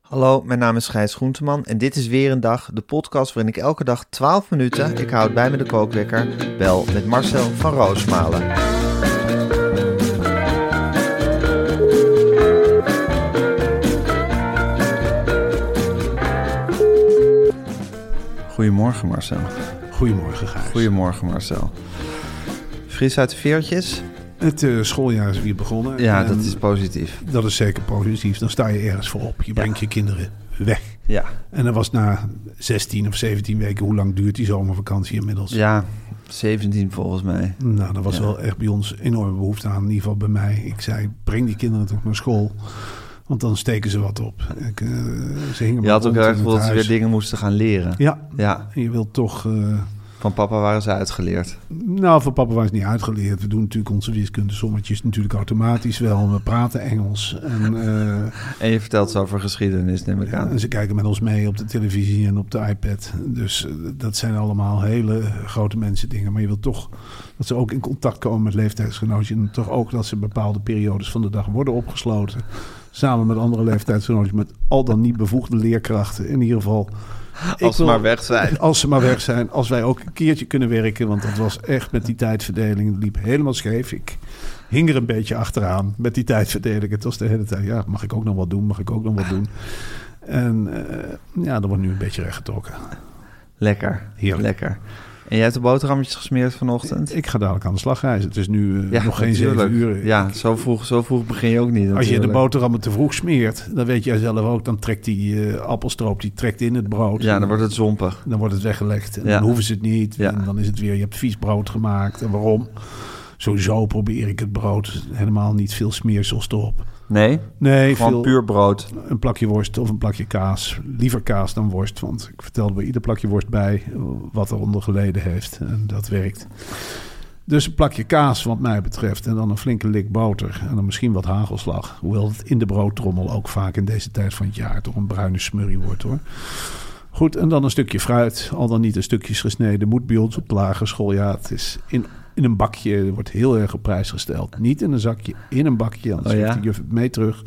Hallo, mijn naam is Gijs Groenteman en dit is weer een dag, de podcast waarin ik elke dag 12 minuten, ik houd bij me de kookwekker, bel met Marcel van Roosmalen. Goedemorgen Marcel. Goedemorgen, Gijs. Goedemorgen Marcel. Fris uit de veertjes? Het eh, schooljaar is weer begonnen. Ja, En dat is positief. dat is zeker positief. Dan sta je ergens voor op. Je brengt je kinderen weg. Ja, En dat was na 16 of 17 weken. Hoe lang duurt die zomervakantie inmiddels? ja 17 volgens mij. Nou, dat was Ja. wel echt bij ons enorme behoefte aan. In ieder geval bij mij. Ik zei, breng die kinderen toch naar school. Want dan steken ze wat op. Ik, eh, ze hingen Je had ook erg dat ze weer dingen moesten gaan leren. Ja, Ja, en je wilt toch... eh, van papa waren ze uitgeleerd. Nou, voor papa was het niet uitgeleerd. We doen natuurlijk onze wiskunde sommetjes natuurlijk automatisch wel. We praten Engels. En, eh, En je vertelt ze over geschiedenis, neem ik aan. en ze kijken met ons mee op de televisie en op de iPad. Dus eh, dat zijn allemaal hele grote mensen dingen. Maar je wilt toch dat ze ook in contact komen met leeftijdsgenootjes. En toch ook dat ze bepaalde periodes van de dag worden opgesloten. Samen met andere leeftijdsgenootjes. Met al dan niet bevoegde leerkrachten. In ieder geval. Als ze wil- maar weg zijn. als ze maar weg zijn. Als wij ook een keertje kunnen werken. Want dat was echt met die tijdverdeling. Het liep helemaal scheef. Ik hing er een beetje achteraan met die tijdverdeling. Het was de hele tijd. Ja, mag ik ook nog wat doen? Mag ik ook nog wat doen? En eh, ja, dat wordt nu een beetje rechtgetrokken. Lekker. Heerlijk. Lekker. En jij hebt de boterhammetjes gesmeerd vanochtend? Ik ga dadelijk aan de slag reizen. Het is nu eh, Ja, nog geen zeven uur. Ja, zo vroeg, zo vroeg begin je ook niet Als je de boterhammen te vroeg smeert, dan weet jij zelf ook, dan trekt die eh, appelstroop die trekt in het brood. Ja, dan wordt het zompig. Dan wordt het weggelegd en Ja. dan hoeven ze het niet. Ja. En dan is het weer, je hebt vies brood gemaakt. En waarom? Sowieso probeer ik het brood helemaal niet veel smeersels erop. Nee, Nee, gewoon veel, puur brood. een plakje worst of een plakje kaas. Liever kaas dan worst, want ik vertelde bij ieder plakje worst bij wat er onder geleden heeft. En dat werkt. Dus een plakje kaas wat mij betreft en dan een flinke lik boter en dan misschien wat hagelslag. Hoewel het in de broodtrommel ook vaak in deze tijd van het jaar toch een bruine smurrie wordt hoor. Goed, en dan een stukje fruit, al dan niet in stukjes gesneden. Moet bij ons op lagere school, ja, het is in, in een bakje, wordt heel erg op prijs gesteld. Niet in een zakje, in een bakje, anders Oh ja? de juf het mee terug.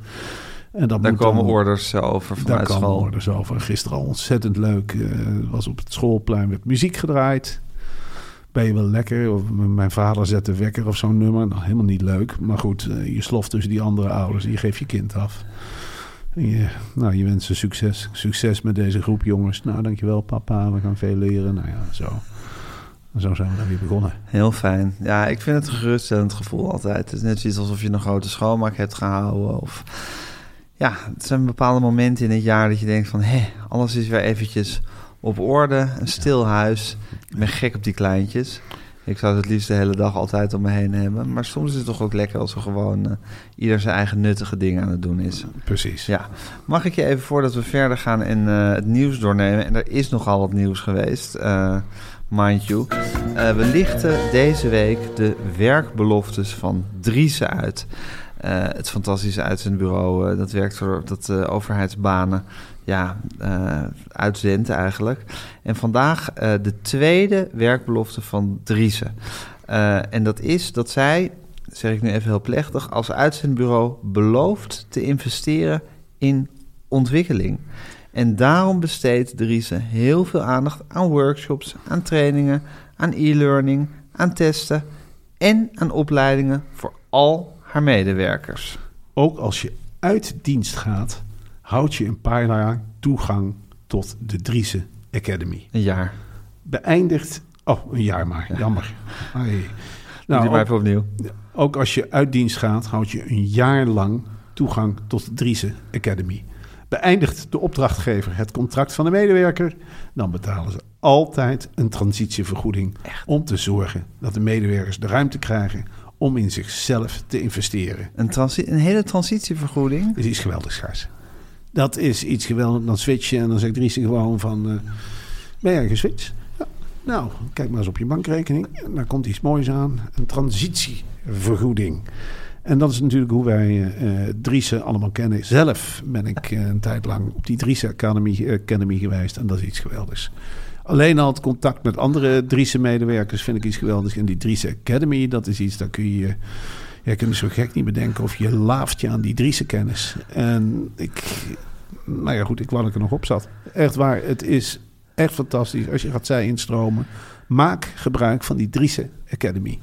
En dat Daar moet komen dan- orders over daar vanuit school. worden zo over. Gisteren al ontzettend leuk. eh, was op het schoolplein met muziek gedraaid. Ben je wel lekker? Of mijn vader zet de wekker of zo'n nummer. Nou, helemaal niet leuk. Maar goed, eh, je sloft tussen die andere ouders en je geeft je kind af. En je, nou, je wenst ze succes. Succes met deze groep jongens. Nou, dankjewel papa. We gaan veel leren. Nou ja, zo. Zo zijn we dan weer begonnen. Heel fijn. Ja, ik vind het een geruststellend gevoel altijd. Het is net zoiets alsof je een grote schoonmaak hebt gehouden. Of ja, het zijn bepaalde momenten in het jaar dat je denkt van... hé, alles is weer eventjes op orde. Een stil huis. Ik ben gek op die kleintjes. Ik zou het liefst de hele dag altijd om me heen hebben. Maar soms is het toch ook lekker als er gewoon eh, ieder zijn eigen nuttige dingen aan het doen is. Precies. Ja, mag ik je even voordat we verder gaan en eh, het nieuws doornemen? En er is nogal wat nieuws geweest, eh, mind you. Eh, we lichten deze week de werkbeloftes van Driese uit. Eh, het fantastische uitzendbureau eh, dat werkt voor dat eh, overheidsbanen ja, uitzendt eigenlijk. En vandaag de tweede werkbelofte van Driese. Eh, en dat is dat zij, zeg ik nu even heel plechtig, als uitzendbureau belooft te investeren in ontwikkeling. En daarom besteedt Driese heel veel aandacht aan workshops, aan trainingen, aan e-learning, aan testen en aan opleidingen voor al haar medewerkers. Ook als je uit dienst gaat, houd je een paar jaar toegang tot de Driese Academy. Een jaar. Beëindigt... Oh, een jaar maar. Jammer. Ai. Nou, maar even opnieuw. ook als je uit dienst gaat, houd je een jaar lang toegang tot de Driese Academy. Beëindigt de opdrachtgever het contract van de medewerker, dan betalen ze altijd een transitievergoeding om te zorgen dat de medewerkers de ruimte krijgen om in zichzelf te investeren. Een, transi- een hele transitievergoeding. Dat is iets geweldigs, Gijs. Dat is iets geweldigs. Dan switch je en dan zegt Dries gewoon van... eh, ben jij geswitcht? Ja. Nou, kijk maar eens op je bankrekening. En daar komt iets moois aan. Een transitievergoeding. En dat is natuurlijk hoe wij eh Driessen allemaal kennen. Zelf ben ik eh, een tijd lang op die Driessen Academy, eh, Academy geweest. En dat is iets geweldigs. Alleen al het contact met andere Driessen medewerkers vind ik iets geweldigs. En die Driessen Academy, dat is iets, daar kun je... Je kunt zo gek niet bedenken of je laaft je aan die Driessen kennis. En ik... Nou ja, goed, ik wou dat ik er nog op zat. Echt waar, het is echt fantastisch. Als je gaat zij instromen, maak gebruik van die Driessen Academy.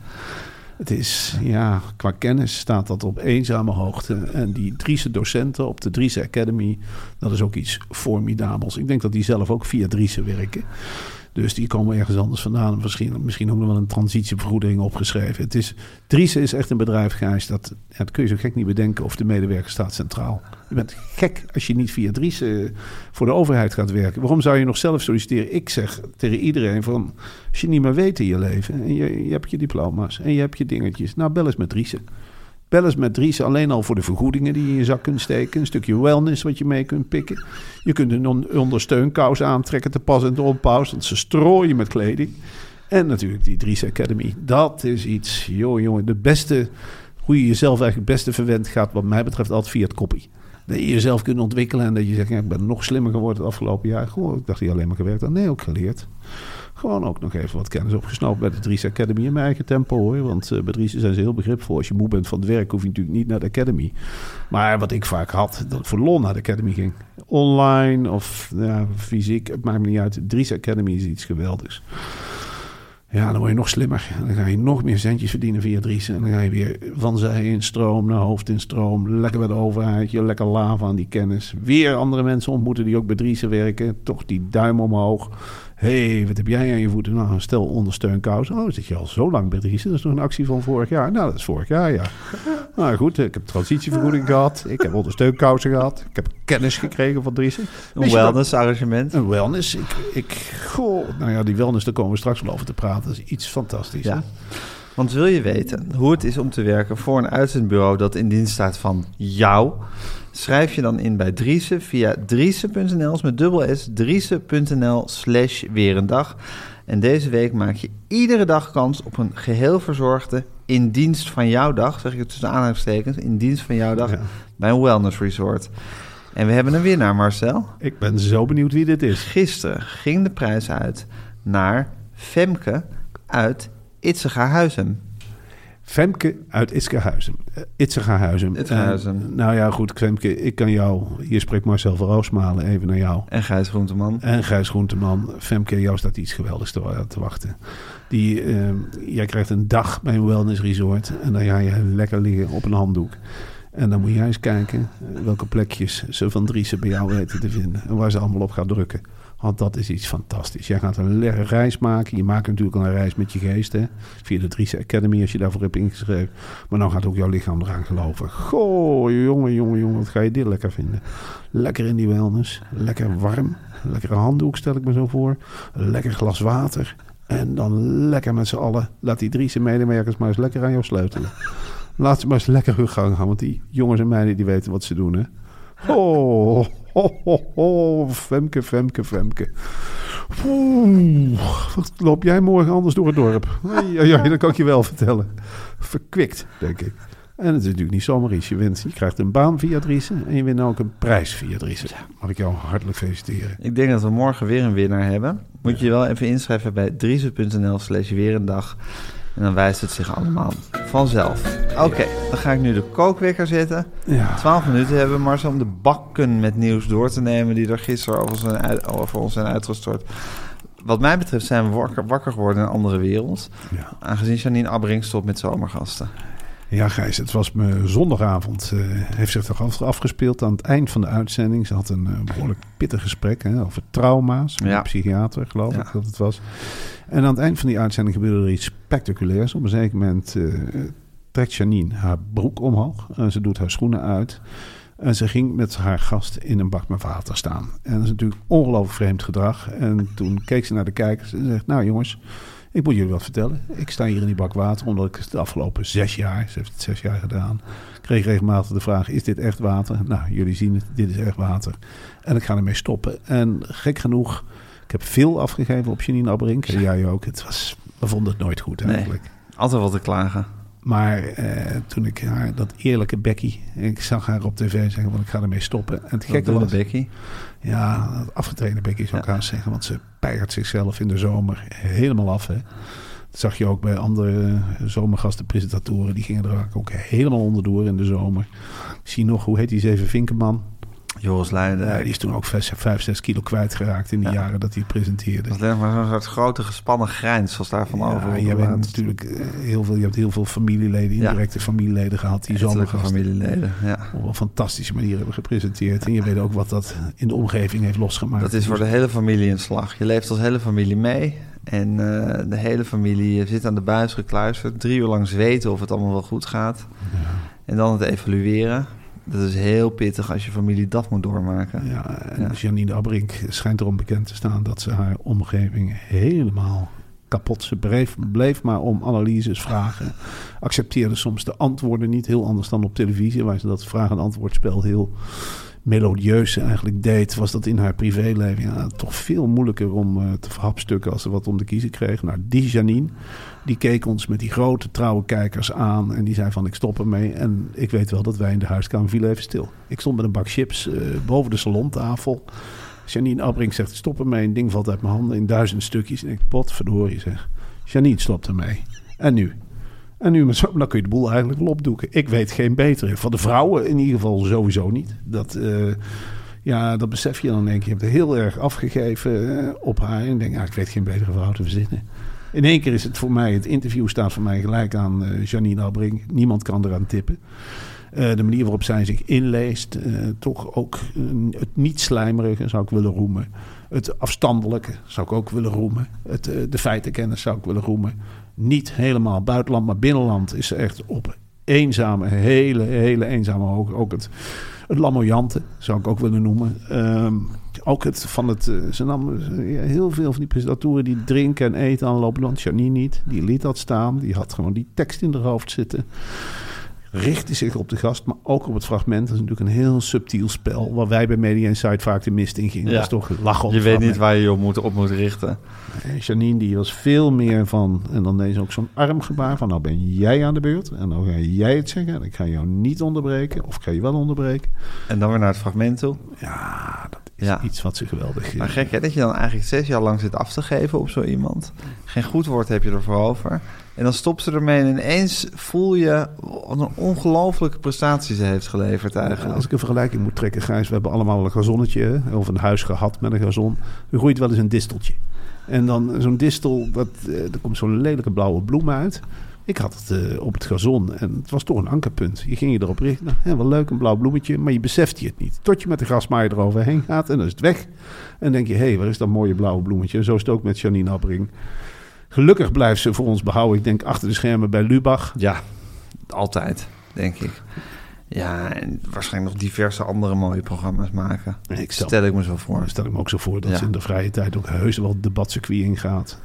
Het is, ja, qua kennis staat dat op eenzame hoogte. En die Driese docenten op de Driese Academy, dat is ook iets formidabels. Ik denk dat die zelf ook via Driese werken. Dus die komen ergens anders vandaan. Misschien, misschien ook nog wel een transitievergoeding opgeschreven. Het is, Driese is echt een bedrijf. Dat, ja, dat kun je zo gek niet bedenken of de medewerker staat centraal. Je bent gek als je niet via Driese voor de overheid gaat werken. Waarom zou je nog zelf solliciteren? Ik zeg tegen iedereen van... als je niet meer weet in je leven... en je, je hebt je diploma's en je hebt je dingetjes... nou, bel eens met Driese. Eens met Dries alleen al voor de vergoedingen die je in je zak kunt steken. Een stukje wellness wat je mee kunt pikken. Je kunt een on- ondersteunkous aantrekken te pas en te. Want ze strooien met kleding. En natuurlijk die Dries Academy. Dat is iets, joh jongen, de beste... hoe je jezelf eigenlijk het beste verwendt gaat wat mij betreft altijd via het koppie. Dat je jezelf kunt ontwikkelen en dat je zegt... Ik ben nog slimmer geworden het afgelopen jaar. Goh, ik dacht dat je alleen maar gewerkt had. Nee, ook geleerd. Gewoon ook nog even wat kennis opgesnoopt bij de Dries Academy in mijn eigen tempo hoor. Want eh, bij Dries zijn ze heel begripvol. Als je moe bent van het werk, hoef je natuurlijk niet naar de Academy. Maar wat ik vaak had, dat voor lol naar de Academy ging. Online of ja, fysiek, het maakt me niet uit. Dries Academy is iets geweldigs. Ja, dan word je nog slimmer. Dan ga je nog meer centjes verdienen via Dries. En dan ga je weer van zij in stroom naar hoofd in stroom. Lekker bij de overheid. Je lekker laven aan die kennis. Weer andere mensen ontmoeten die ook bij Driessen werken. Toch die duim omhoog. Hé, hey, wat heb jij aan je voeten? Nou, stel ondersteunkous. Oh, zit je al zo lang bij Driessen? Dat is nog een actie van vorig jaar. Nou, dat is vorig jaar, ja. Nou goed, ik heb transitievergoeding gehad. Ik heb ondersteunkousen gehad. Ik heb kennis gekregen van Driessen. Een Wist je dat- wellness arrangement. een wellness. Ik, ik, goh, nou ja, die wellness, daar komen we straks wel over te praten. Dat is iets fantastisch. Ja. hè? Want wil je weten hoe het is om te werken voor een uitzendbureau dat in dienst staat van jou? Schrijf je dan in bij Driese via driese.nl met dubbel S, driese.nl slash weer een dag. En deze week maak je iedere dag kans op een geheel verzorgde in dienst van jouw dag, zeg ik het tussen aanhalingstekens, in dienst van jouw dag Ja. bij een wellness resort. En we hebben een winnaar, Marcel. Ik ben zo benieuwd wie dit is. Gisteren ging de prijs uit naar Femke uit Itzegahuizen. Femke uit Itzgehuizen. Uh, Itzgehuizen. Itzgehuizen. En, nou ja, goed, Femke, ik kan jou... Hier spreekt Marcel van Roosmalen even naar jou. En Gijs Groenteman. En Gijs Groenteman. Femke, jou staat iets geweldigs te, te wachten. Die, eh, jij krijgt een dag bij een wellness resort. En dan ga je lekker liggen op een handdoek. En dan moet jij eens kijken eh, welke plekjes ze van Driessen bij jou weten te vinden. En waar ze allemaal op gaat drukken. Want dat is iets fantastisch. Jij gaat een reis maken. Je maakt natuurlijk al een reis met je geest. Hè? Via de Driessen Academy als je daarvoor hebt ingeschreven. Maar dan gaat ook jouw lichaam eraan geloven. Goh, jongen, jongen, jongen. Wat ga je dit lekker vinden. Lekker in die wellness. Lekker warm. Lekkere handdoek stel ik me zo voor. Lekker glas water. En dan lekker met z'n allen. Laat die Driessen medewerkers maar eens lekker aan jou sleutelen. Laat ze maar eens lekker hun gang gaan. Want die jongens en meiden die weten wat ze doen. Hè? Oh, ho, ho, ho, Femke, Femke, Femke. Oeh, wat loop jij morgen anders door het dorp? Ja, ja, dat kan ik je wel vertellen. Verkwikt, denk ik. En het is natuurlijk niet zomaar iets. Je, wint, je krijgt een baan via Driessen en je wint ook een prijs via Driessen. Mag ik jou hartelijk feliciteren. Ik denk dat we morgen weer een winnaar hebben. Moet je je wel even inschrijven bij driese.nl slash weer een dag. En dan wijst het zich allemaal vanzelf. Oké, dan ga ik nu de kookwekker zetten. Ja, 12 minuten hebben we Marcel om de bakken met nieuws door te nemen... die er gisteren over, zijn uit- over ons zijn uitgestort. Wat mij betreft zijn we wakker, wakker geworden in een andere wereld. ja. Aangezien Janine Abbering stopt met zomergasten. Ja, Gijs, het was me zondagavond. eh, heeft zich toch af- afgespeeld aan het eind van de uitzending. Ze had een eh, behoorlijk pittig gesprek hè, over trauma's. Met Ja. een psychiater, geloof Ja. ik dat het was. En aan het eind van die uitzending gebeurde er iets spectaculairs. Op een zeker moment eh, trekt Janine haar broek omhoog. En ze doet haar schoenen uit. En ze ging met haar gast in een bak met water staan. En dat is natuurlijk ongelooflijk vreemd gedrag. En toen keek ze naar de kijkers en zegt... Nou jongens, ik moet jullie wat vertellen. Ik sta hier in die bak water omdat ik de afgelopen zes jaar... Ze heeft het zes jaar gedaan. Kreeg regelmatig de vraag, is dit echt water? Nou, jullie zien het, dit is echt water. En ik ga ermee stoppen. En gek genoeg, ik heb veel afgegeven op Janine Abberink. En jij ook. Het was, we vonden het nooit goed Nee. eigenlijk. Altijd wat te klagen. Maar eh, toen ik haar, dat eerlijke Becky, ik zag haar op tv zeggen, want ik ga ermee stoppen. En het gekke was, Becky. ja, dat afgetrainde Becky zou ik Ja. haast zeggen, want ze peigert zichzelf in de zomer helemaal af. Hè. Dat zag je ook bij andere eh, zomergasten, presentatoren, die gingen er ook helemaal onderdoor in de zomer. Ik zie nog, hoe heet die Zeven Vinkenman? Joris Leiden. Ja, die is toen ook 5, 6 kilo kwijtgeraakt in die Ja. jaren dat hij presenteerde. Dat is maar zo'n soort grote gespannen grijns zoals daarvan Ja, over. je, bent natuurlijk eh, heel veel, je hebt heel veel familieleden, indirecte familieleden gehad die Ettelijke zomergasten familieleden. Ja. op een fantastische manier hebben gepresenteerd. En je weet ook wat dat in de omgeving heeft losgemaakt. Dat is voor de hele familie een slag. Je leeft als hele familie mee. En eh, de hele familie zit aan de buis gekluisterd. Drie uur lang zweten of het allemaal wel goed gaat. En dan het evalueren. Dat is heel pittig als je familie dat moet doormaken. Ja, en Ja. Janine Abbrink schijnt erom bekend te staan dat ze haar omgeving helemaal kapot. Ze bleef, bleef maar om analyses vragen. Accepteerde soms de antwoorden niet. Heel anders dan op televisie, waar ze dat vraag- en antwoordspel heel melodieus eigenlijk deed. Was dat in haar privéleven ja, toch veel moeilijker om eh, te verhapstukken als ze wat om te kiezen kreeg. Nou, die Janine, die keek ons met die grote trouwe kijkers aan. En die zei van ik stop ermee. En ik weet wel dat wij in de huiskamer viel even stil. Ik stond met een bak chips eh, boven de salontafel. Janine Abbrink zegt stop ermee. Een ding valt uit mijn handen in duizend stukjes. En ik pot verdorie zeg. Janine stopt ermee. En nu? En nu met dan kun je de boel eigenlijk wel opdoeken. Ik weet geen betere. Van de vrouwen in ieder geval sowieso niet. Dat, eh, ja, dat besef je dan denk je. Je hebt er heel erg afgegeven eh, op haar. En denk, ik weet geen betere vrouw te verzinnen. In één keer is het voor mij, het interview staat voor mij gelijk aan eh, Janine Albrink. Niemand kan eraan tippen. De manier waarop zij zich inleest, toch ook het niet slijmerige zou ik willen roemen. Het afstandelijke zou ik ook willen roemen. Het, de feitenkennis zou ik willen roemen. Niet helemaal buitenland, maar binnenland is echt op eenzame, hele, hele eenzame hoogte. Ook het, het lamoyante zou ik ook willen noemen. Ehm, ook het van het, eh, ze nam heel veel van die presentatoren die drinken en eten aanlopen. Want Janine niet, die liet dat staan. Die had gewoon die tekst in haar hoofd zitten richtte zich op de gast, maar ook op het fragment. Dat is natuurlijk een heel subtiel spel, waar wij bij Media Insight vaak de mist in gingen. Ja. Dat is toch lachen op Je weet niet waar je je op moet, op moet richten. En Janine die was veel meer van, en dan deed ze ook zo'n armgebaar van, nou ben jij aan de beurt en dan ga jij het zeggen en ik ga jou niet onderbreken, of ik ga je wel onderbreken. En dan weer naar het fragment toe. Ja, is Ja. iets wat ze geweldig... Maar gek hè, dat je dan eigenlijk zes jaar lang zit af te geven op zo iemand. Geen goed woord heb je ervoor over. En dan stopt ze ermee en ineens voel je wat een ongelofelijke prestatie ze heeft geleverd Ja, eigenlijk. als ik een vergelijking moet trekken, Gijs, we hebben allemaal een gazonnetje of een huis gehad met een gazon. Er groeit wel eens een disteltje. En dan zo'n distel, dat, eh, er komt zo'n lelijke blauwe bloem uit. Ik had het eh, op het gazon en het was toch een ankerpunt. Je ging je erop richten. Nou, hè, wel leuk, een blauw bloemetje, maar je beseft je het niet. Tot je met de grasmaaier eroverheen gaat en dan is het weg. En dan denk je, hé, hey, waar is dat mooie blauwe bloemetje? En zo is het ook met Janine Abbring. Gelukkig blijft ze voor ons behouden. Ik denk achter de schermen bij Lubach. Ja, altijd, denk ik. Ja, en waarschijnlijk nog diverse andere mooie programma's maken. Ik stel, Stel ik me zo voor. Stel ik me ook zo voor dat Ja. ze in de vrije tijd ook heus wel het debatcircuit ingaat.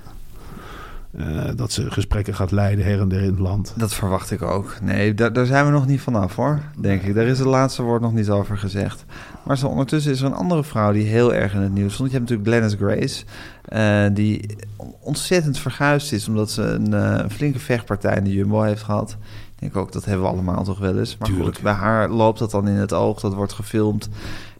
Eh, dat ze gesprekken gaat leiden her en der in het land. Dat verwacht ik ook. Nee, daar, daar zijn we nog niet vanaf hoor, denk ik. Daar is het laatste woord nog niet over gezegd. Maar zo ondertussen is er een andere vrouw die heel erg in het nieuws stond. Je hebt natuurlijk Glennis Grace, eh, die ontzettend verguisd is... omdat ze een, eh, een flinke vechtpartij in de Jumbo heeft gehad. Ik denk ook, dat hebben we allemaal toch wel eens. Maar Tuurlijk. goed, bij haar loopt dat dan in het oog, dat wordt gefilmd.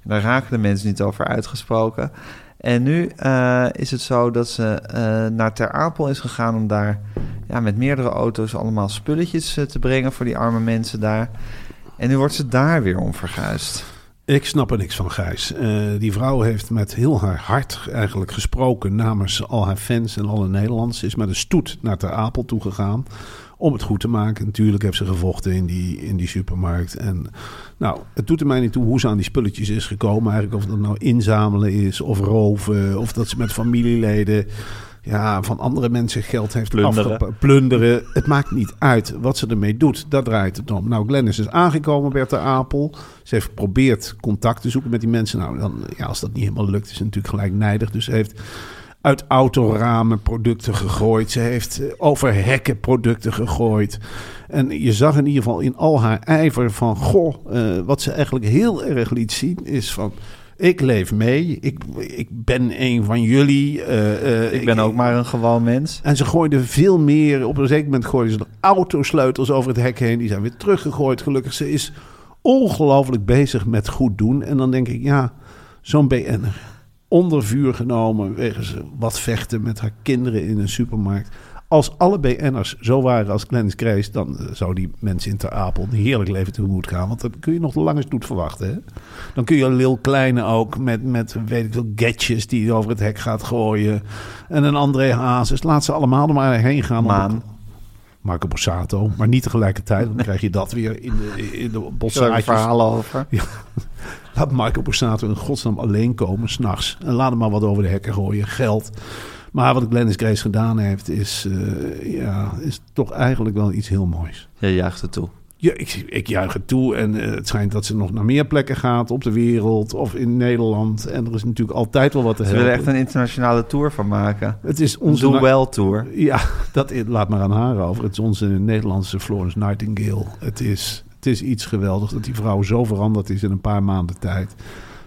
En daar raken de mensen niet over uitgesproken. En nu eh, is het zo dat ze eh, naar Ter Apel is gegaan om daar ja, met meerdere auto's allemaal spulletjes eh, te brengen voor die arme mensen daar. En nu wordt ze daar weer om verguisd. Ik snap er niks van, Gijs. Die vrouw heeft met heel haar hart eigenlijk gesproken namens al haar fans en alle Nederlanders. Is met een stoet naar Ter Apel toegegaan om het goed te maken. Natuurlijk heeft ze gevochten in die, in die supermarkt. En nou, het doet er mij niet toe hoe ze aan die spulletjes is gekomen. Eigenlijk of dat nou inzamelen is of roven. Of dat ze met familieleden ja, van andere mensen geld heeft Plunderen. plunderen. Het maakt niet uit wat ze ermee doet. Dat draait het om. Nou, Glennis is aangekomen, Bertha Apel. Ze heeft geprobeerd contact te zoeken met die mensen. Nou, dan, ja, als dat niet helemaal lukt, is ze natuurlijk gelijk nijdig. Dus ze heeft uit autoramen producten gegooid. Ze heeft eh, over hekken producten gegooid. En je zag in ieder geval in al haar ijver van... Goh, eh, wat ze eigenlijk heel erg liet zien is van... Ik leef mee. Ik, ik ben een van jullie. eh, Ik ben ook maar een gewoon mens. en ze gooiden veel meer. Op een zeker moment gooiden ze de autosleutels over het hek heen. Die zijn weer teruggegooid. Gelukkig, ze is ongelooflijk bezig met goed doen. En dan denk ik, ja, zo'n BN'er. Onder vuur genomen wegens wat vechten met haar kinderen in een supermarkt. Als alle BN'ers zo waren als Glennis Grace... dan eh, zou die mensen in Ter Apel een heerlijk leven tegemoet gaan. Want dan kun je nog de lange stoet verwachten. Hè? Dan kun je Lil Kleine ook met, met weet ik veel, gadgets die over het hek gaat gooien. En een André Hazes. Laat ze allemaal er maar heen gaan. Maan. Marco Borsato. Maar niet tegelijkertijd. Dan krijg je dat weer in de, in de bossaatjes. verhalen over. Laat Marco Borsato in godsnaam alleen komen, s'nachts. En laat hem maar wat over de hekken gooien. Geld. Maar wat Glennis Grace gedaan heeft, is, eh, ja, is toch eigenlijk wel iets heel moois. Je juicht het toe. Ja, ik, ik juich het toe. En eh, het schijnt dat ze nog naar meer plekken gaat op de wereld of in Nederland. En er is natuurlijk altijd wel wat te Ze helpen. willen echt een internationale tour van maken. Het is onze Doe Wel tour. Ja, dat laat maar aan haar over. Het is onze Nederlandse Florence Nightingale. Het is, het is iets geweldigs dat die vrouw zo veranderd is in een paar maanden tijd.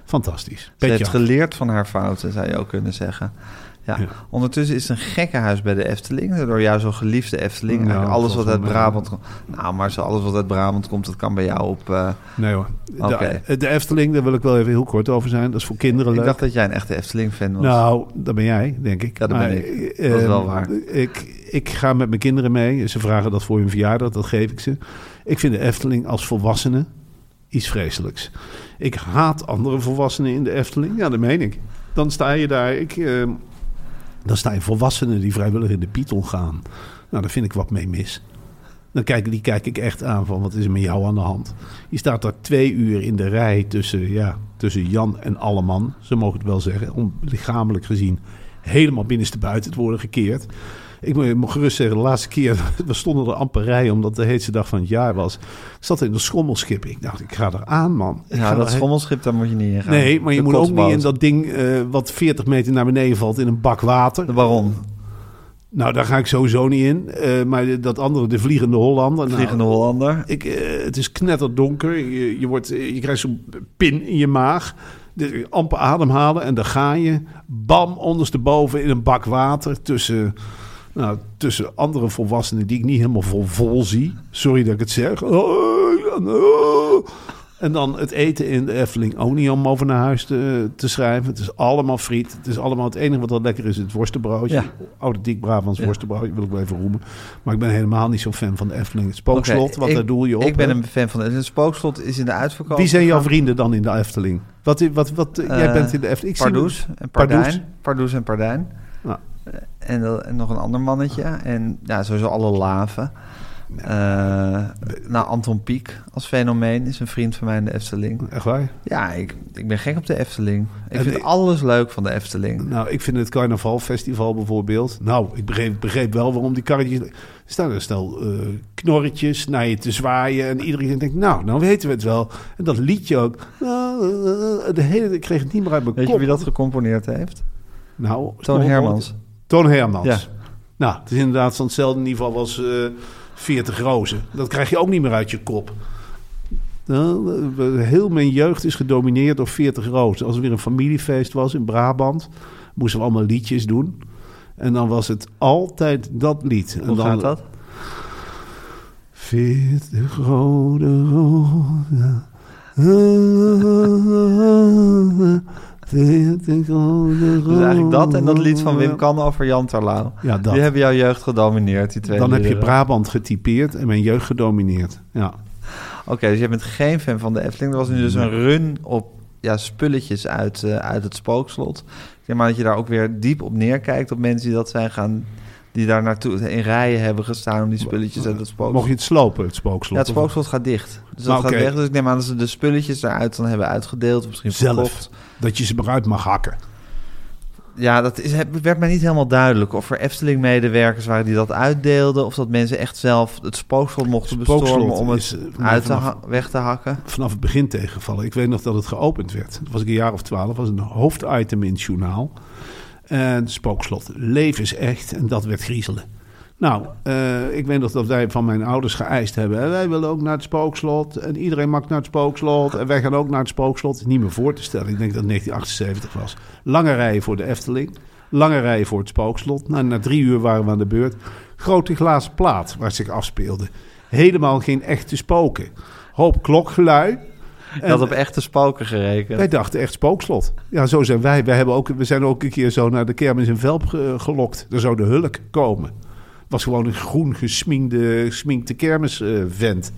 Fantastisch. Ze Petje heeft af. geleerd van haar fouten, zou je ook kunnen zeggen. Ja. Ja. Ondertussen is het een gekkenhuis bij de Efteling. Door jou zo geliefde Efteling. Nou, alles wat uit. Brabant komt. Nou, maar zo alles wat uit Brabant komt, dat kan bij jou op... eh, Nee hoor. De, Efteling, daar wil ik wel even heel kort over zijn. Dat is voor kinderen ik leuk. dacht dat jij een echte Efteling-fan was. Nou, dat ben jij, denk ik. Ja, dat ben ik. Dat is wel eh, waar. Ik, ik ga met mijn kinderen mee. Ze vragen dat voor hun verjaardag, dat geef ik ze. Ik vind de Efteling als volwassene iets vreselijks. Ik haat andere volwassenen in de Efteling. Ja, dat meen ik. Dan sta je daar. Ik, eh, dan sta je volwassenen die vrijwillig in de Beatle gaan. Nou, daar vind ik wat mee mis. Dan kijk, die kijk ik echt aan van wat is er met jou aan de hand. Je staat daar twee uur in de rij tussen, ja, tussen Jan en Alleman. Zo mogen het wel zeggen. Om lichamelijk gezien helemaal binnenstebuiten te worden gekeerd. Ik moet- gerust zeggen, de laatste keer, we stonden er amper rij omdat de heetste dag van het jaar was. Ik zat in de schommelschip. Ik dacht, ik ga er aan, man. Ik ja, ga dat er- schommelschip, daar moet je niet in gaan. Nee, maar je De moet ook niet in dat ding eh, wat 40 meter naar beneden valt in een bak water. De Baron, Nou, daar ga ik sowieso niet in. Eh, maar dat andere, de Vliegende Hollander. nou, Vliegende Hollander. ik, eh, het is knetterdonker. Je, je, wordt, je krijgt zo'n pin in je maag. De, amper ademhalen en dan ga je. Bam, ondersteboven in een bak water. Tussen, nou, tussen andere volwassenen die ik niet helemaal vol, vol zie. Sorry dat ik het zeg. Oh, oh. En dan het eten in de Efteling ook niet om over naar huis te, te schrijven. Het is allemaal friet. Het is allemaal het enige wat er lekker is, het worstenbroodje. Ja. Authentiek Brabants Ja. worstenbroodje, wil ik wel even roemen. Maar ik ben helemaal niet zo fan van de Efteling. Het spookslot, wat ik- daar doe je op. Ik ben hè? een fan van het. Het spookslot is in de uitverkoop. Wie zijn jouw vrienden dan in de Efteling? Wat, wat, wat, jij Eh, bent in de Efteling. Ik zie- Pardoes en Pardoes. Pardijn. Pardoes en Pardijn. En, nog een ander mannetje. En ja, sowieso alle laven. Eh, nou, Anton Pieck als fenomeen is een vriend van mij in de Efteling. Echt waar? Ja, ik, ik ben gek op de Efteling. Ik En vind ik- alles leuk van de Efteling. Nou, ik vind het carnavalfestival bijvoorbeeld. Nou, ik begreep, begreep wel waarom die karretjes... Er staan een stel eh, knorretjes naar je te zwaaien. En iedereen denkt, nou, nou weten we het wel. En dat liedje ook. Eh, de hele, ik kreeg het niet meer uit mijn Weet je kop. wie dat gecomponeerd heeft? Nou, Toon Hermans. Toon Hermans. Ja. Nou, het is inderdaad van hetzelfde niveau als eh 40 rozen. Dat krijg je ook niet meer uit je kop. Nou, heel mijn jeugd is gedomineerd door 40 rozen. Als er weer een familiefeest was in Brabant, moesten we allemaal liedjes doen. En dan was het altijd dat lied. En Hoe dan, gaat dat? 40 rode rozen. 40 rode rozen. Dus eigenlijk dat en dat lied van Wim Kan over Jan Terlouw. Ja, dat. Die hebben jouw jeugd gedomineerd, die twee Dan heb je. Brabant getypeerd en mijn jeugd gedomineerd. Ja. Oké, dus je bent geen fan van de Efteling. Er was nu dus een run op ja, spulletjes uit, eh, uit het spookslot. Ik denk maar dat je daar ook weer diep op neerkijkt op mensen die dat zijn gaan die daar naartoe in rijen hebben gestaan om die spulletjes uit het spookslot. Mocht je het slopen, het spookslot? Ja, het spookslot gaat dicht. Dus dat Maar gaat weg. Dus ik neem aan dat ze de spulletjes daaruit dan hebben uitgedeeld. Of misschien Zelf. verkocht. Dat je ze eruit mag hakken. Ja, dat is, het werd mij niet helemaal duidelijk. Of er Efteling-medewerkers waren die dat uitdeelden. Of dat mensen echt zelf het spookslot mochten Spookslot bestormen om het eh, uit te vanaf- weg te hakken. Vanaf het begin tegengevallen. Ik weet nog dat het geopend werd. Dat was ik een jaar of twaalf. was een hoofditem in het journaal. En spookslot. Leven is echt. En dat werd griezelen. Nou, eh, ik weet nog dat wij van mijn ouders geëist hebben. En wij willen ook naar het spookslot. En iedereen mag naar het spookslot. En wij gaan ook naar het spookslot. Niet meer voor te stellen. Ik denk dat het 1978 was. Lange rijen voor de Efteling. Lange rijen voor het spookslot. Nou, na drie uur waren we aan de beurt. Grote glazen plaat waar het zich afspeelde. Helemaal geen echte spoken. Hoop klokgelui. Je had op echte spoken gerekend. Wij dachten echt spookslot. Ja, zo zijn wij. wij hebben ook, we zijn ook een keer zo naar de kermis in Velp ge- gelokt. Er zou de hulk komen. Was gewoon een groen gesminkte kermisvent.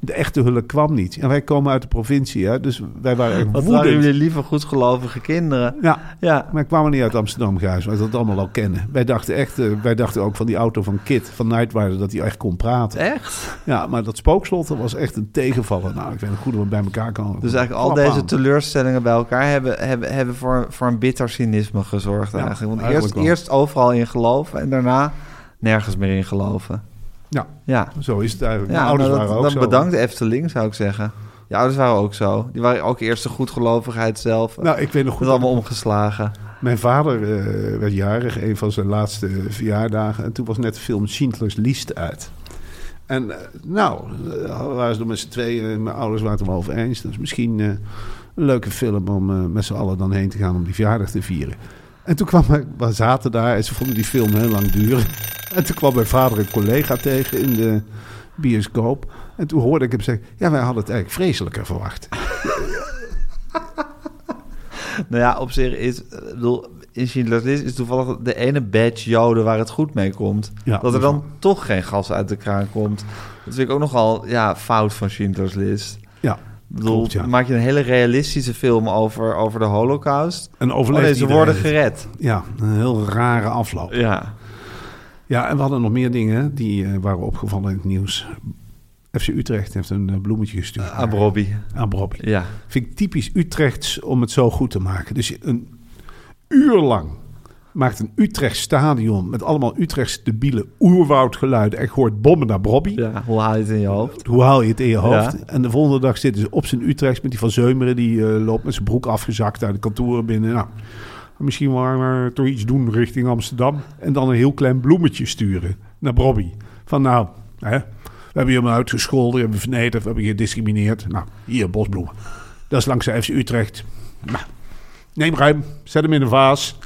De echte hulk kwam niet. En wij komen uit de provincie, hè, dus wij waren Wat waren jullie lieve, goedgelovige kinderen. Ja, Ja, maar ik kwam niet uit Amsterdam, Gijs, wij dat allemaal al kennen. Wij dachten echt, eh, wij dachten ook van die auto van Kit, van Nightwider, dat hij echt kon praten. echt? Ja, maar dat spookslot was echt een tegenvaller. Nou, ik weet nog goed dat we bij elkaar komen. Dus eigenlijk al deze aan. teleurstellingen bij elkaar hebben, hebben, hebben voor, voor een bitter cynisme gezorgd Ja, eigenlijk. Want eigenlijk eerst, wel. eerst overal in geloven en daarna nergens meer in geloven. Ja, Ja, zo is het eigenlijk. ja Mijn ouders nou, dat, waren ook dan zo. bedankt Efteling zou ik zeggen. Je ouders waren ook zo. Die waren ook eerst de goedgelovigheid zelf. Nou, ik weet nog Goed allemaal omgeslagen. Mijn vader eh, werd jarig, een van zijn laatste verjaardagen. En toen was net de film Schindler's List uit. En eh, nou, uh, waren ze er met z'n tweeën. Mijn ouders waren het er wel over eens. Dat is misschien eh, een leuke film om eh, met z'n allen dan heen te gaan om die verjaardag te vieren. En toen kwam hij, we zaten daar en ze vonden die film heel lang duren. En toen kwam mijn vader een collega tegen in de bioscoop. En toen hoorde ik hem zeggen, ja, wij hadden het eigenlijk vreselijker verwacht. Nou ja, op zich is, eh, bedoel, in Schindler's List is toevallig de ene badge joden waar het goed mee komt. Ja, dat er dan toch geen gas uit de kraan komt. Dat vind ik ook nogal ja, fout van Schindler's List. Ja, Ik bedoel, Klopt, ja. maak je een hele realistische film over, over de holocaust. en Oh overleefd nee, ze worden gered. Ja, een heel rare afloop. Ja. Ja, en we hadden nog meer dingen die eh, waren opgevallen in het nieuws. FC Utrecht heeft een eh, bloemetje gestuurd. Robbie. Aan Robbie. Ja. Vind ik typisch Utrechts om het zo goed te maken. Dus een uur lang maakt een Utrecht stadion met allemaal Utrechts debiele oerwoudgeluiden. En hoort bommen naar Robbie. ja, hoe haal je het in je hoofd? Hoe haal je het in je hoofd? Ja. En de volgende dag zitten ze op zijn Utrechts met die van Zeumeren. Die eh, loopt met zijn broek afgezakt uit de kantoren binnen. Nou, misschien wel eh, toch iets doen richting Amsterdam. En dan een heel klein bloemetje sturen naar Bobby. Van nou, hè, we hebben je hem uitgescholden, we hebben vernederd, we hebben je gediscrimineerd. Nou, hier, bosbloemen. Dat is langs de FC Utrecht. Nou, neem ruim, zet hem in een vaas.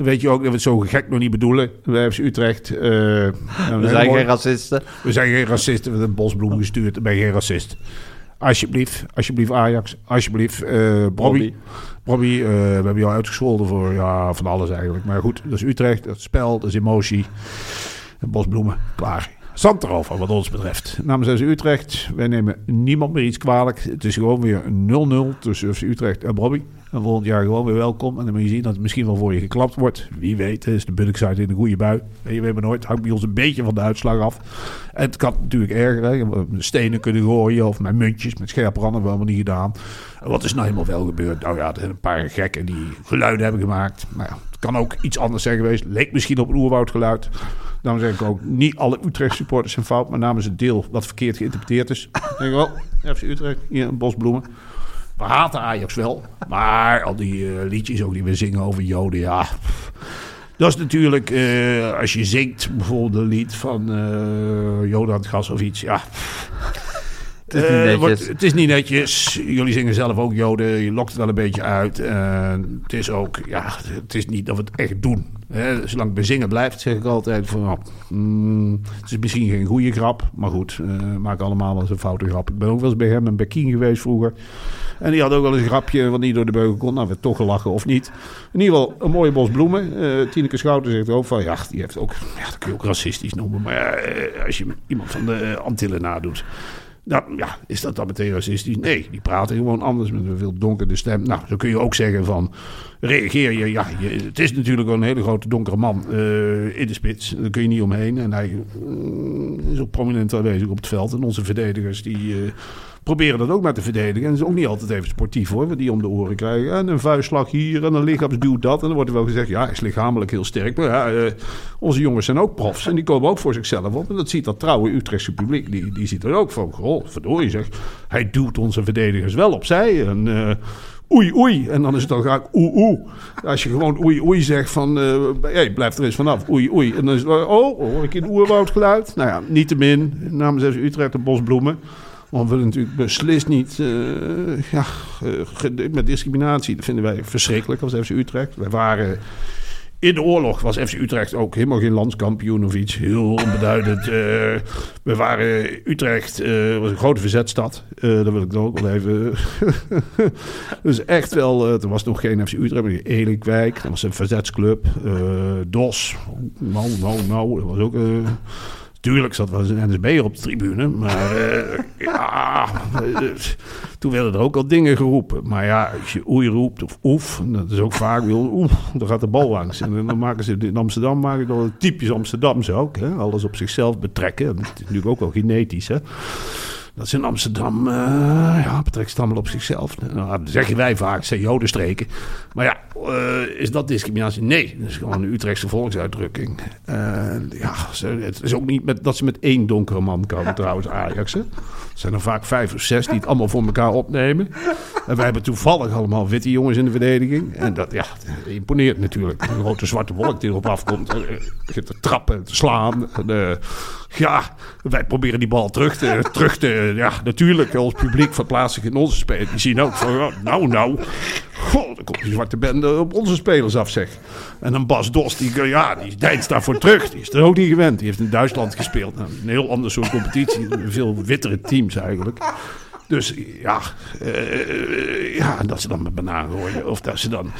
Dan weet je ook dat we het zo gek nog niet bedoelen. Bij FC Utrecht. eh, nou, We zijn mooi- geen racisten. we zijn geen racisten, we hebben een bosbloem gestuurd. Dan ben je geen racist. Alsjeblieft, alsjeblieft Ajax, alsjeblieft eh Bobby. Bobby, eh, we hebben jou uitgescholden voor ja, van alles eigenlijk. Maar goed, dat is Utrecht, dat is spel, dat is emotie. Bosbloemen, klaar. Zand erover wat ons betreft. Namens FC Utrecht, wij nemen niemand meer iets kwalijk. Het is gewoon weer 0-0 tussen FC Utrecht en Bobby. En volgend jaar gewoon weer welkom. En dan moet je zien dat het misschien wel voor je geklapt wordt. Wie weet, is de Bunnickside in een goede bui. Weet je, we hebben nooit. Hangt bij ons een beetje van de uitslag af. En het kan natuurlijk erger. Hè. Stenen kunnen gooien of met muntjes, met scherp randen hebben we allemaal niet gedaan. En wat is nou helemaal wel gebeurd? Nou ja, er zijn een paar gekken die geluiden hebben gemaakt. Maar het kan ook iets anders zijn geweest. Leek misschien op een oerwoudgeluid. Daarom zeg ik ook, niet alle Utrecht supporters zijn fout. Maar namens het deel wat verkeerd geïnterpreteerd is. Denk ik wel, FC Utrecht, hier een bos bloemen. We haten Ajax wel. Maar al die eh, liedjes ook die we zingen over Joden, ja. Dat is natuurlijk, eh, als je zingt bijvoorbeeld een lied van eh Joden aan het gas of iets, ja. Het is niet netjes. het is niet netjes. Jullie zingen zelf ook Joden. Je lokt het wel een beetje uit. Het is ook, ja, het is niet dat we het echt doen. Hè, zolang het bij zingen blijft, zeg ik altijd van, nou, mm, het is misschien geen goede grap, maar goed, maak allemaal wel eens een foute grap. Ik ben ook wel eens bij hem en bij Kien geweest vroeger. En die had ook wel eens een grapje wat niet door de beugel kon. Nou, werd toch gelachen of niet. In ieder geval een mooie bos bloemen. Eh Tineke Schouten zegt ook van, ja, die heeft ook, ja, dat kun je ook racistisch noemen. Maar eh, als je iemand van de Antillen nadoet. Nou ja, is dat dan meteen racistisch? Nee, die praten gewoon anders met een veel donkere stem. Nou, zo kun je ook zeggen van, reageer je. Ja, het is natuurlijk wel een hele grote donkere man eh, in de spits. Daar kun je niet omheen. En hij mm, is ook prominent aanwezig op het veld. En onze verdedigers die... eh, proberen dat ook maar te verdedigen. En dat is ook niet altijd even sportief hoor, die om de oren krijgen. En een vuistslag hier en een lichaamsduw dat. En dan wordt er wel gezegd, ja, hij is lichamelijk heel sterk. Maar ja, eh, onze jongens zijn ook profs en die komen ook voor zichzelf op. En dat ziet dat trouwe Utrechtse publiek, die, die ziet er ook van. Goh, verdorie zeg, hij duwt onze verdedigers wel opzij. En... eh, Oei, oei. En dan is het dan graag oeh, oeh. Als je gewoon oei, oei zegt van... eh hey, blijf er eens vanaf. Oei, oei. En dan is het... Oh, hoor ik in oerwoudgeluid? Nou ja, niettemin. Namens Utrecht de Bosbloemen. Want we willen natuurlijk beslist niet... eh, ja, eh, met discriminatie. Dat vinden wij verschrikkelijk als FC Utrecht. Wij waren... In de oorlog was FC Utrecht ook helemaal geen landskampioen of iets. Heel onbeduidend. Eh, we waren Utrecht, eh, was een grote verzetstad. Dat wil ik dan ook wel even. dus echt wel, er was nog geen FC Utrecht, maar Elikwijk. Dat was een verzetsclub. DOS. Nou, nou, nou. Dat was ook. Tuurlijk zat wel eens een NSB op de tribune, maar eh, ja, eh, toen werden er ook al dingen geroepen. Maar ja, als je oei roept of oef, dat is ook vaak wil oef, dan gaat de bal langs. En dan maken ze in Amsterdam maken wel typisch Amsterdamse ook, hè? alles op zichzelf betrekken. Dat is natuurlijk ook wel genetisch, hè. Dat is in Amsterdam, eh ja, betrekt allemaal op zichzelf. Nou, dat zeggen wij vaak, zijn jodenstreken. Maar ja, eh, is dat discriminatie? Nee, dat is gewoon een Utrechtse volksuitdrukking. Eh, ja, het is ook niet met, dat ze met één donkere man komen trouwens, Ajax. Hè. Er zijn er vaak vijf of zes die het allemaal voor elkaar opnemen. En wij hebben toevallig allemaal witte jongens in de verdediging. En dat, ja, imponeert natuurlijk. Een grote zwarte wolk die erop afkomt. Begint te trappen, te slaan. Ja, wij proberen die bal terug te... Terug te ja, natuurlijk, ons publiek verplaatst zich in onze spelers. Die zien ook van, oh, nou, nou... Goh, komt die zwarte bende op onze spelers af, zeg. En dan Bas Dos, die, ja, die daarvoor terug. Die is er ook niet gewend. Die heeft in Duitsland gespeeld. Nou, een heel ander soort competitie. Veel wittere teams eigenlijk. Dus ja, eh, ja, dat ze dan met banaan gooien. Of dat ze dan,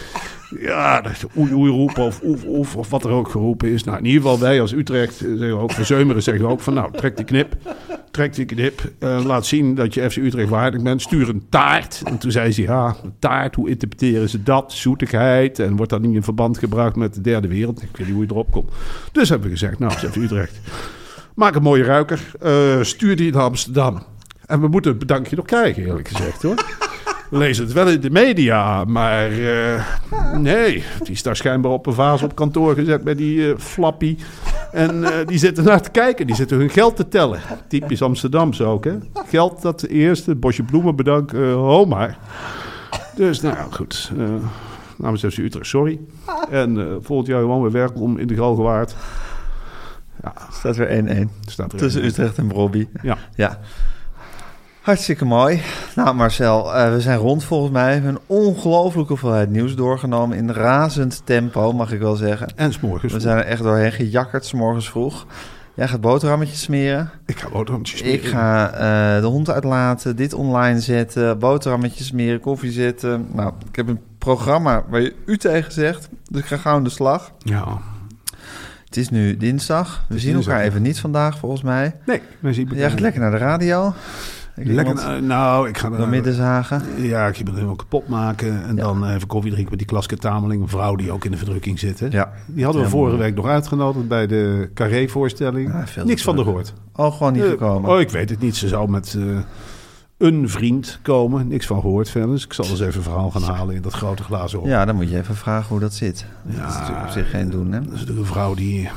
ja, dat oei oei roepen of oef of wat er ook geroepen is. Nou, in ieder geval wij als Utrecht, zeggen ook, verzeumeren zeggen we ook van nou, trek die knip. Trek die knip. eh, laat zien dat je FC Utrecht waardig bent. Stuur een taart. En toen zei ze, ja, taart, hoe interpreteren ze dat? Zoetigheid. En wordt dat niet in verband gebracht met de derde wereld? Ik weet niet hoe je erop komt. Dus hebben we gezegd, nou, FC Utrecht. Maak een mooie ruiker. eh, stuur die naar Amsterdam. En we moeten het bedankje nog krijgen, eerlijk gezegd hoor. We lezen het wel in de media, maar eh, nee. Die is daar schijnbaar op een vaas op kantoor gezet met die eh, flappie. En eh, die zitten naar te kijken, die zitten hun geld te tellen. Typisch Amsterdamse ook, hè. Geld dat eerst, het bosje bloemen bedankt, ho maar. Dus nou ja, goed. namens FC Utrecht, sorry. En volgend jaar gewoon weer welkom in de Galgenwaard. Staat weer 1-1 Staat er tussen. Utrecht en Brobby. Ja. Ja. Hartstikke mooi. Nou, Marcel, eh, we zijn rond volgens mij. We hebben een ongelooflijke hoeveelheid nieuws doorgenomen. In razend tempo, mag ik wel zeggen. En s'morgens. We zijn er echt doorheen gejakkerd, 's morgens vroeg. Jij gaat boterhammetjes smeren. Ik ga boterhammetjes Ik ga eh, de hond uitlaten, dit online zetten, boterhammetjes smeren, koffie zetten. Nou, ik heb een programma waar je u tegen zegt. Dus ik ga gauw aan de slag. Ja. Het is nu dinsdag. We zien dinsdag, elkaar ja. even niet vandaag, volgens mij. Nee, we zien Jij gaat lekker naar de radio. Lekker, iemand eh, nou, ik ga naar midden zagen. Ja, ik het helemaal kapot maken. En Ja. dan even koffie drinken met die Klaske Tameling. Een vrouw die ook in de verdrukking zit. Hè? Ja. Die hadden we Ja, vorige week nog uitgenodigd bij de Carré-voorstelling. Ja, Niks van gehoord. Oh, gewoon niet Eh, gekomen. oh, ik weet het niet. Ze zou met eh, een vriend komen. Niks van gehoord verder. Dus ik zal eens even een verhaal gaan halen in dat grote glazen hol. Ja, dan moet je even vragen hoe dat zit. dat is Ja, natuurlijk op zich geen doen, hè? Dat is natuurlijk een vrouw die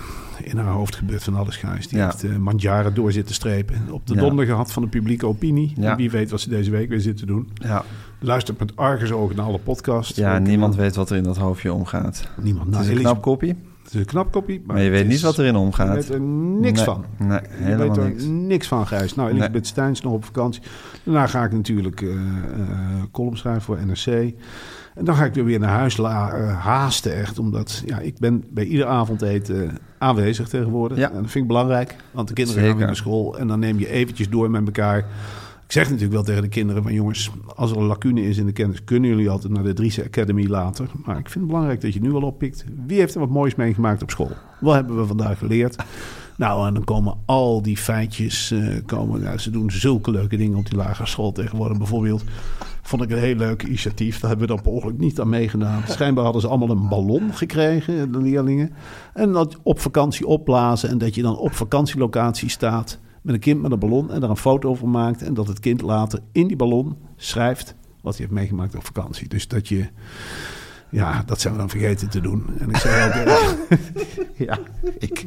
in haar hoofd gebeurt van alles, Gijs. Die Ja. heeft uh, mandjaren door zitten strepen. Op de Ja. donder gehad van de publieke opinie. Ja. Wie weet wat ze deze week weer zitten doen. Ja, Luistert met argusogen naar alle podcasts. ja Ook, niemand eh, weet wat er in dat hoofdje omgaat. Niemand. Het Nou, is een Elis- knap kopie, Het is een knap kopie. maar je weet het niet is- wat erin Je omgaat. weet er niks Nee, van. Nee, Je helemaal weet er niks. niks van, Gijs. Nou, Elisabeth Nee. Steins nog op vakantie. Daarna ga ik natuurlijk eh eh, column schrijven voor NRC. En dan ga ik weer naar huis eh, haasten echt. Omdat ja, ik ben bij ieder avondeten aanwezig tegenwoordig. Ja. En dat vind ik belangrijk. Want de kinderen Zeker. gaan weer naar school. En dan neem je eventjes door met elkaar. Ik zeg natuurlijk wel tegen de kinderen van jongens, als er een lacune is in de kennis, kunnen jullie altijd naar de Driese Academy later. Maar ik vind het belangrijk dat je nu al oppikt. Wie heeft er wat moois meegemaakt op school? Wat hebben we vandaag geleerd? Nou, en dan komen al die feitjes. eh, komen, nou, ze doen zulke leuke dingen op die lagere school tegenwoordig. Bijvoorbeeld vond ik een heel leuk initiatief. Daar hebben we dan per ongeluk niet aan meegedaan. Schijnbaar hadden ze allemaal een ballon gekregen, de leerlingen. En dat op vakantie opblazen. En dat je dan op vakantielocatie staat met een kind met een ballon. En daar een foto van maakt. En dat het kind later in die ballon schrijft wat hij heeft meegemaakt op vakantie. Dus dat je... Ja, dat zijn we dan vergeten te doen. En ik zei ook... ja, ik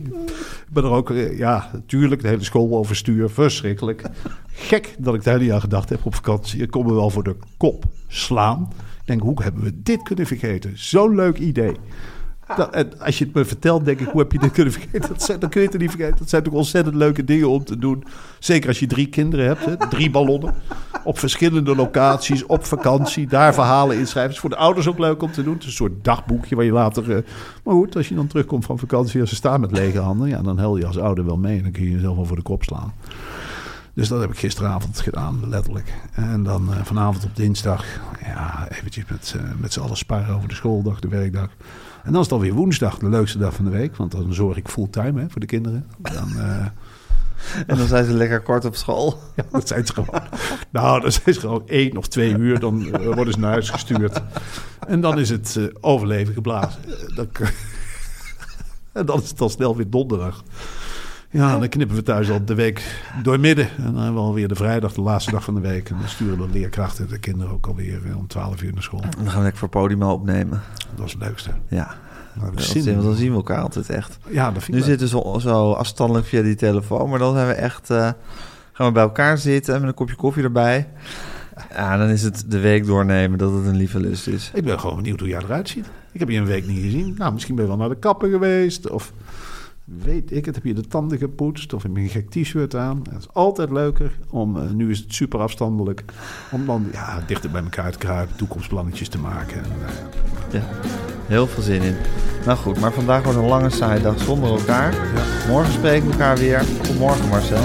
ben er ook... eh, Ja, natuurlijk, de hele school overstuur. Verschrikkelijk. Gek dat ik het hele jaar gedacht heb op vakantie. Ik kom me wel voor de kop slaan. Ik denk, hoe hebben we dit kunnen vergeten? Zo'n leuk idee. Dat, en als je het me vertelt, denk ik, hoe heb je dit kunnen vergeten? Dat, dat kun je het niet vergeten. Dat zijn toch ontzettend leuke dingen om te doen. Zeker als je drie kinderen hebt, hè? drie ballonnen. Op verschillende locaties, op vakantie. Daar verhalen inschrijven. Is voor de ouders ook leuk om te doen. Het is een soort dagboekje waar je later... eh, maar goed, als je dan terugkomt van vakantie en ze staan met lege handen... Ja, dan hel je als ouder wel mee en dan kun je jezelf wel voor de kop slaan. Dus dat heb ik gisteravond gedaan, letterlijk. En dan eh, vanavond op dinsdag, ja, eventjes met, eh, met z'n allen sparren over de schooldag, de werkdag. En dan is het alweer woensdag, de leukste dag van de week. Want dan zorg ik fulltime hè, voor de kinderen. Dan, eh, En dan zijn ze lekker kort op school. ja, dat zijn ze gewoon. Nou, dat zijn ze gewoon één of twee uur. Dan worden ze naar huis gestuurd. En dan is het overleven geblazen. Dan, en dan is het al snel weer donderdag. Ja, dan knippen we thuis al de week doormidden. En dan hebben we alweer de vrijdag, de laatste dag van de week. En dan sturen de leerkrachten de kinderen ook alweer eh, om 12 uur naar school. En dan gaan we lekker voor Podimo opnemen. Dat is het leukste. Ja, ik dat zin want dan zien we elkaar altijd echt. Ja, dat vind Nu ik leuk. zitten we zo, zo afstandelijk via die telefoon, maar dan zijn we echt, eh, gaan we bij elkaar zitten met een kopje koffie erbij. Ja, dan is het de week doornemen dat het een lieve lust is. Ik ben gewoon benieuwd hoe jij eruit ziet. Ik heb je een week niet gezien. Nou, misschien ben je wel naar de kapper geweest. Of weet ik het, heb je de tanden gepoetst. Of heb je een gek t-shirt aan. Het is altijd leuker om, eh, nu is het super afstandelijk, om dan ja, dichter bij elkaar te kruipen. Toekomstplannetjes te maken. En, eh, Ja, heel veel zin in. Nou goed, maar vandaag wordt een lange saaie dag zonder elkaar. Morgen spreken we elkaar weer. Tot morgen Marcel.